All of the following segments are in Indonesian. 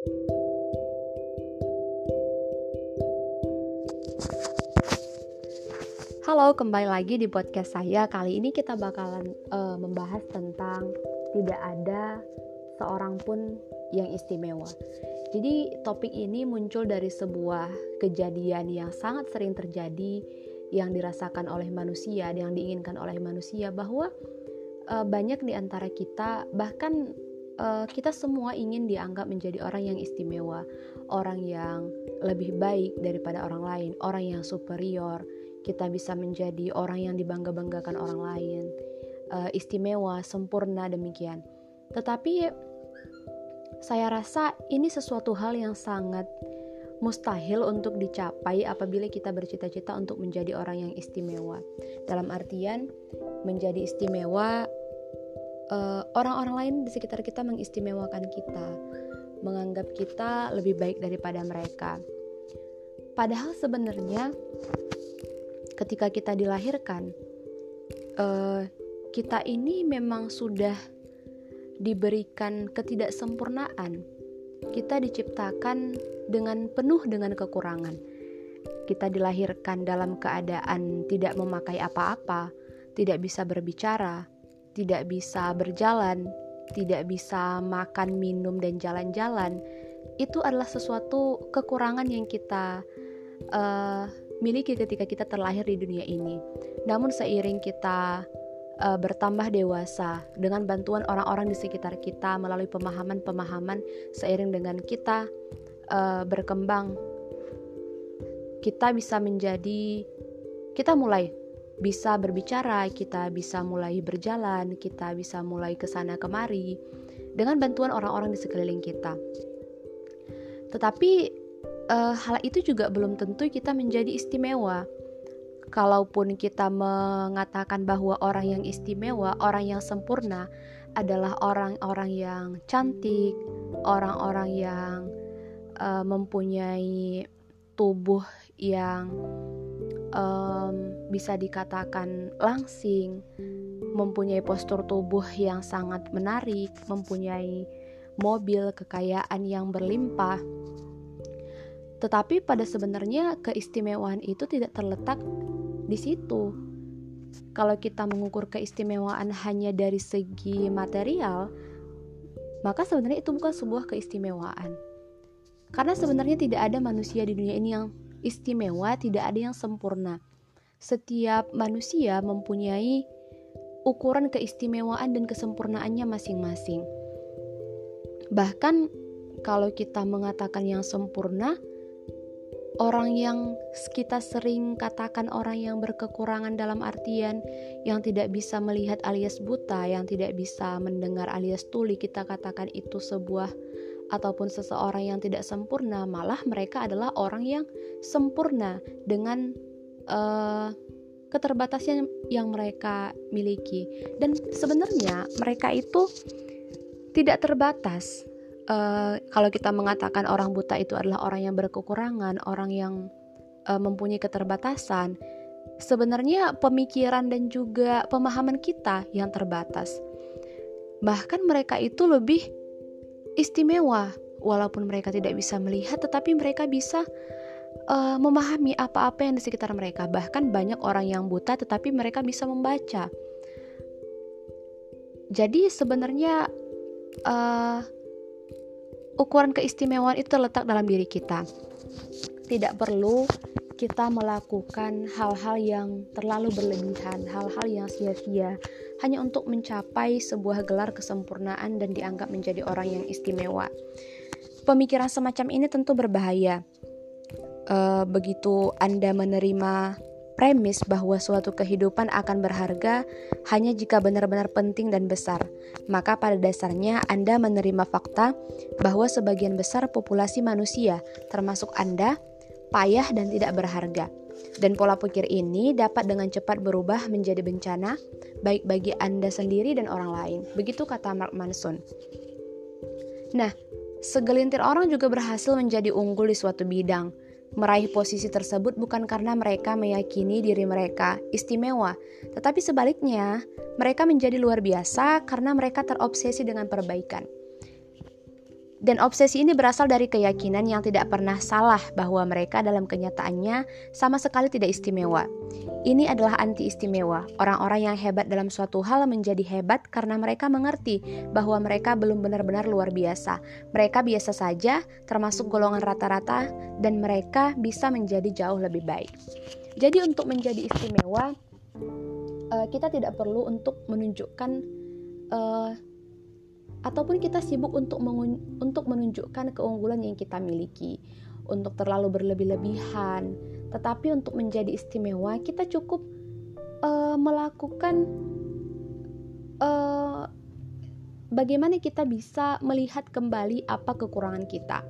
Halo, kembali lagi di podcast saya. Kali ini kita bakalan uh, membahas tentang tidak ada seorang pun yang istimewa. Jadi, topik ini muncul dari sebuah kejadian yang sangat sering terjadi yang dirasakan oleh manusia, yang diinginkan oleh manusia bahwa uh, banyak di antara kita bahkan uh, kita semua ingin dianggap menjadi orang yang istimewa, orang yang lebih baik daripada orang lain, orang yang superior kita bisa menjadi orang yang dibangga-banggakan orang lain, uh, istimewa, sempurna demikian. Tetapi saya rasa ini sesuatu hal yang sangat mustahil untuk dicapai apabila kita bercita-cita untuk menjadi orang yang istimewa. Dalam artian menjadi istimewa eh, orang-orang lain di sekitar kita mengistimewakan kita, menganggap kita lebih baik daripada mereka. Padahal sebenarnya ketika kita dilahirkan, uh, kita ini memang sudah diberikan ketidaksempurnaan. Kita diciptakan dengan penuh dengan kekurangan. Kita dilahirkan dalam keadaan tidak memakai apa-apa, tidak bisa berbicara, tidak bisa berjalan, tidak bisa makan, minum, dan jalan-jalan. Itu adalah sesuatu kekurangan yang kita uh, miliki ketika kita terlahir di dunia ini. Namun seiring kita uh, bertambah dewasa dengan bantuan orang-orang di sekitar kita melalui pemahaman-pemahaman seiring dengan kita uh, berkembang kita bisa menjadi kita mulai bisa berbicara, kita bisa mulai berjalan, kita bisa mulai ke sana kemari dengan bantuan orang-orang di sekeliling kita. Tetapi uh, hal itu juga belum tentu kita menjadi istimewa. Kalaupun kita mengatakan bahwa orang yang istimewa, orang yang sempurna adalah orang-orang yang cantik, orang-orang yang uh, mempunyai tubuh yang um, bisa dikatakan langsing, mempunyai postur tubuh yang sangat menarik, mempunyai mobil kekayaan yang berlimpah tetapi pada sebenarnya keistimewaan itu tidak terletak di situ. Kalau kita mengukur keistimewaan hanya dari segi material, maka sebenarnya itu bukan sebuah keistimewaan. Karena sebenarnya tidak ada manusia di dunia ini yang istimewa, tidak ada yang sempurna. Setiap manusia mempunyai ukuran keistimewaan dan kesempurnaannya masing-masing. Bahkan kalau kita mengatakan yang sempurna, orang yang kita sering katakan orang yang berkekurangan dalam artian yang tidak bisa melihat alias buta, yang tidak bisa mendengar alias tuli, kita katakan itu sebuah ataupun seseorang yang tidak sempurna, malah mereka adalah orang yang sempurna dengan uh, keterbatasan yang mereka miliki. Dan sebenarnya mereka itu tidak terbatas uh, kalau kita mengatakan orang buta itu adalah orang yang berkekurangan, orang yang uh, mempunyai keterbatasan, sebenarnya pemikiran dan juga pemahaman kita yang terbatas. Bahkan mereka itu lebih istimewa, walaupun mereka tidak bisa melihat, tetapi mereka bisa uh, memahami apa-apa yang di sekitar mereka. Bahkan banyak orang yang buta, tetapi mereka bisa membaca. Jadi sebenarnya uh, ukuran keistimewaan itu terletak dalam diri kita. Tidak perlu kita melakukan hal-hal yang terlalu berlebihan, hal-hal yang sia-sia, hanya untuk mencapai sebuah gelar kesempurnaan dan dianggap menjadi orang yang istimewa. Pemikiran semacam ini tentu berbahaya. E, begitu Anda menerima premis bahwa suatu kehidupan akan berharga hanya jika benar-benar penting dan besar. Maka pada dasarnya Anda menerima fakta bahwa sebagian besar populasi manusia, termasuk Anda, payah dan tidak berharga. Dan pola pikir ini dapat dengan cepat berubah menjadi bencana, baik bagi Anda sendiri dan orang lain. Begitu kata Mark Manson. Nah, segelintir orang juga berhasil menjadi unggul di suatu bidang, Meraih posisi tersebut bukan karena mereka meyakini diri mereka istimewa, tetapi sebaliknya, mereka menjadi luar biasa karena mereka terobsesi dengan perbaikan. Dan obsesi ini berasal dari keyakinan yang tidak pernah salah bahwa mereka dalam kenyataannya sama sekali tidak istimewa. Ini adalah anti istimewa. Orang-orang yang hebat dalam suatu hal menjadi hebat karena mereka mengerti bahwa mereka belum benar-benar luar biasa. Mereka biasa saja, termasuk golongan rata-rata, dan mereka bisa menjadi jauh lebih baik. Jadi untuk menjadi istimewa, uh, kita tidak perlu untuk menunjukkan uh, ataupun kita sibuk untuk untuk menunjukkan keunggulan yang kita miliki, untuk terlalu berlebih-lebihan. Tetapi untuk menjadi istimewa, kita cukup uh, melakukan uh, bagaimana kita bisa melihat kembali apa kekurangan kita.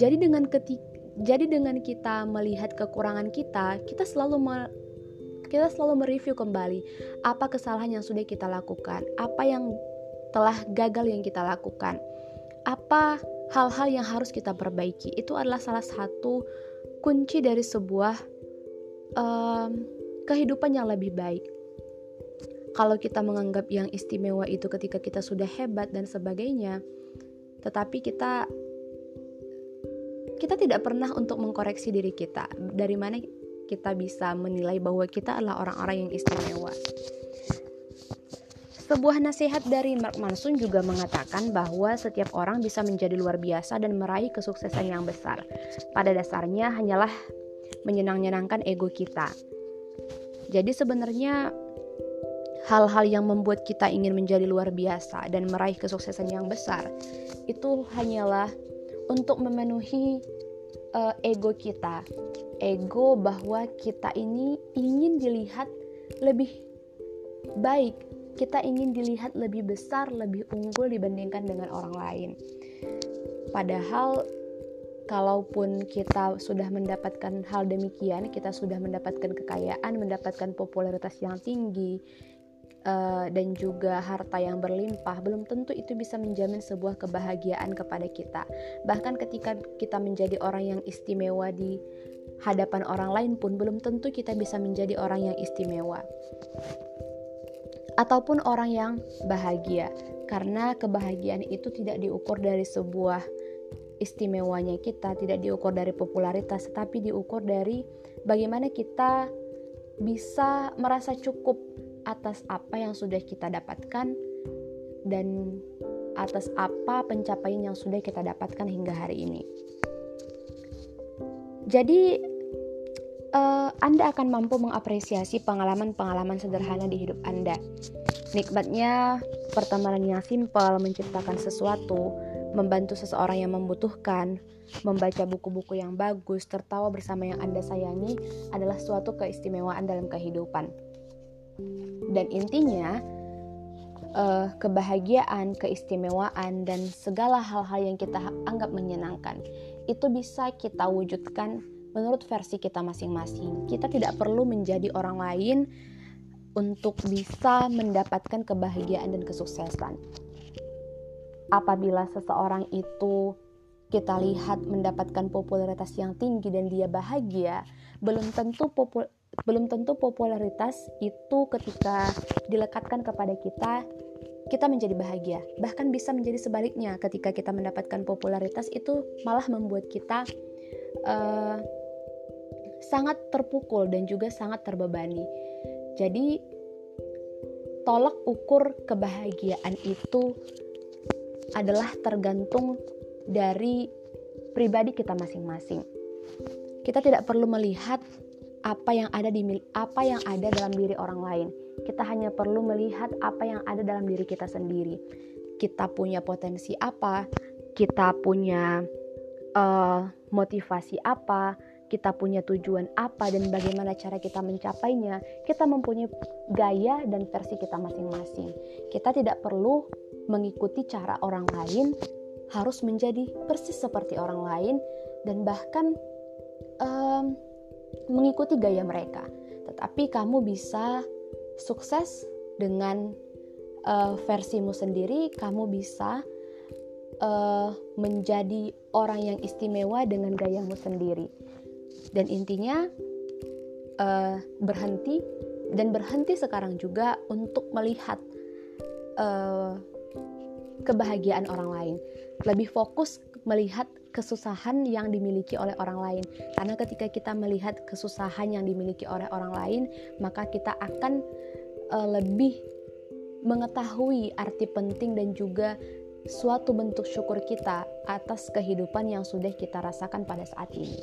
Jadi dengan ketika jadi dengan kita melihat kekurangan kita, kita selalu kita selalu mereview kembali apa kesalahan yang sudah kita lakukan, apa yang telah gagal yang kita lakukan, apa hal-hal yang harus kita perbaiki. Itu adalah salah satu kunci dari sebuah um, kehidupan yang lebih baik. Kalau kita menganggap yang istimewa itu ketika kita sudah hebat dan sebagainya, tetapi kita kita tidak pernah untuk mengkoreksi diri kita. Dari mana kita bisa menilai bahwa kita adalah orang-orang yang istimewa. Sebuah nasihat dari Mark Manson juga mengatakan bahwa setiap orang bisa menjadi luar biasa dan meraih kesuksesan yang besar. Pada dasarnya hanyalah menyenang-nyenangkan ego kita. Jadi sebenarnya hal-hal yang membuat kita ingin menjadi luar biasa dan meraih kesuksesan yang besar itu hanyalah untuk memenuhi uh, ego kita ego bahwa kita ini ingin dilihat lebih baik, kita ingin dilihat lebih besar, lebih unggul dibandingkan dengan orang lain. Padahal kalaupun kita sudah mendapatkan hal demikian, kita sudah mendapatkan kekayaan, mendapatkan popularitas yang tinggi, uh, dan juga harta yang berlimpah, belum tentu itu bisa menjamin sebuah kebahagiaan kepada kita. Bahkan ketika kita menjadi orang yang istimewa di hadapan orang lain pun belum tentu kita bisa menjadi orang yang istimewa ataupun orang yang bahagia karena kebahagiaan itu tidak diukur dari sebuah istimewanya kita tidak diukur dari popularitas tetapi diukur dari bagaimana kita bisa merasa cukup atas apa yang sudah kita dapatkan dan atas apa pencapaian yang sudah kita dapatkan hingga hari ini. Jadi Anda akan mampu mengapresiasi pengalaman-pengalaman sederhana di hidup Anda. Nikmatnya pertemanan yang simpel, menciptakan sesuatu, membantu seseorang yang membutuhkan, membaca buku-buku yang bagus, tertawa bersama yang Anda sayangi adalah suatu keistimewaan dalam kehidupan. Dan intinya, uh, kebahagiaan, keistimewaan, dan segala hal-hal yang kita anggap menyenangkan itu bisa kita wujudkan menurut versi kita masing-masing. Kita tidak perlu menjadi orang lain untuk bisa mendapatkan kebahagiaan dan kesuksesan. Apabila seseorang itu kita lihat mendapatkan popularitas yang tinggi dan dia bahagia, belum tentu popul belum tentu popularitas itu ketika dilekatkan kepada kita kita menjadi bahagia. Bahkan bisa menjadi sebaliknya ketika kita mendapatkan popularitas itu malah membuat kita uh, sangat terpukul dan juga sangat terbebani. Jadi, tolak ukur kebahagiaan itu adalah tergantung dari pribadi kita masing-masing. Kita tidak perlu melihat apa yang ada di apa yang ada dalam diri orang lain. Kita hanya perlu melihat apa yang ada dalam diri kita sendiri. Kita punya potensi apa? Kita punya uh, motivasi apa? Kita punya tujuan apa dan bagaimana cara kita mencapainya, kita mempunyai gaya dan versi kita masing-masing. Kita tidak perlu mengikuti cara orang lain, harus menjadi persis seperti orang lain, dan bahkan um, mengikuti gaya mereka. Tetapi kamu bisa sukses dengan uh, versimu sendiri, kamu bisa uh, menjadi orang yang istimewa dengan gayamu sendiri dan intinya uh, berhenti dan berhenti sekarang juga untuk melihat uh, kebahagiaan orang lain lebih fokus melihat kesusahan yang dimiliki oleh orang lain. Karena ketika kita melihat kesusahan yang dimiliki oleh orang lain, maka kita akan uh, lebih mengetahui arti penting dan juga suatu bentuk syukur kita atas kehidupan yang sudah kita rasakan pada saat ini.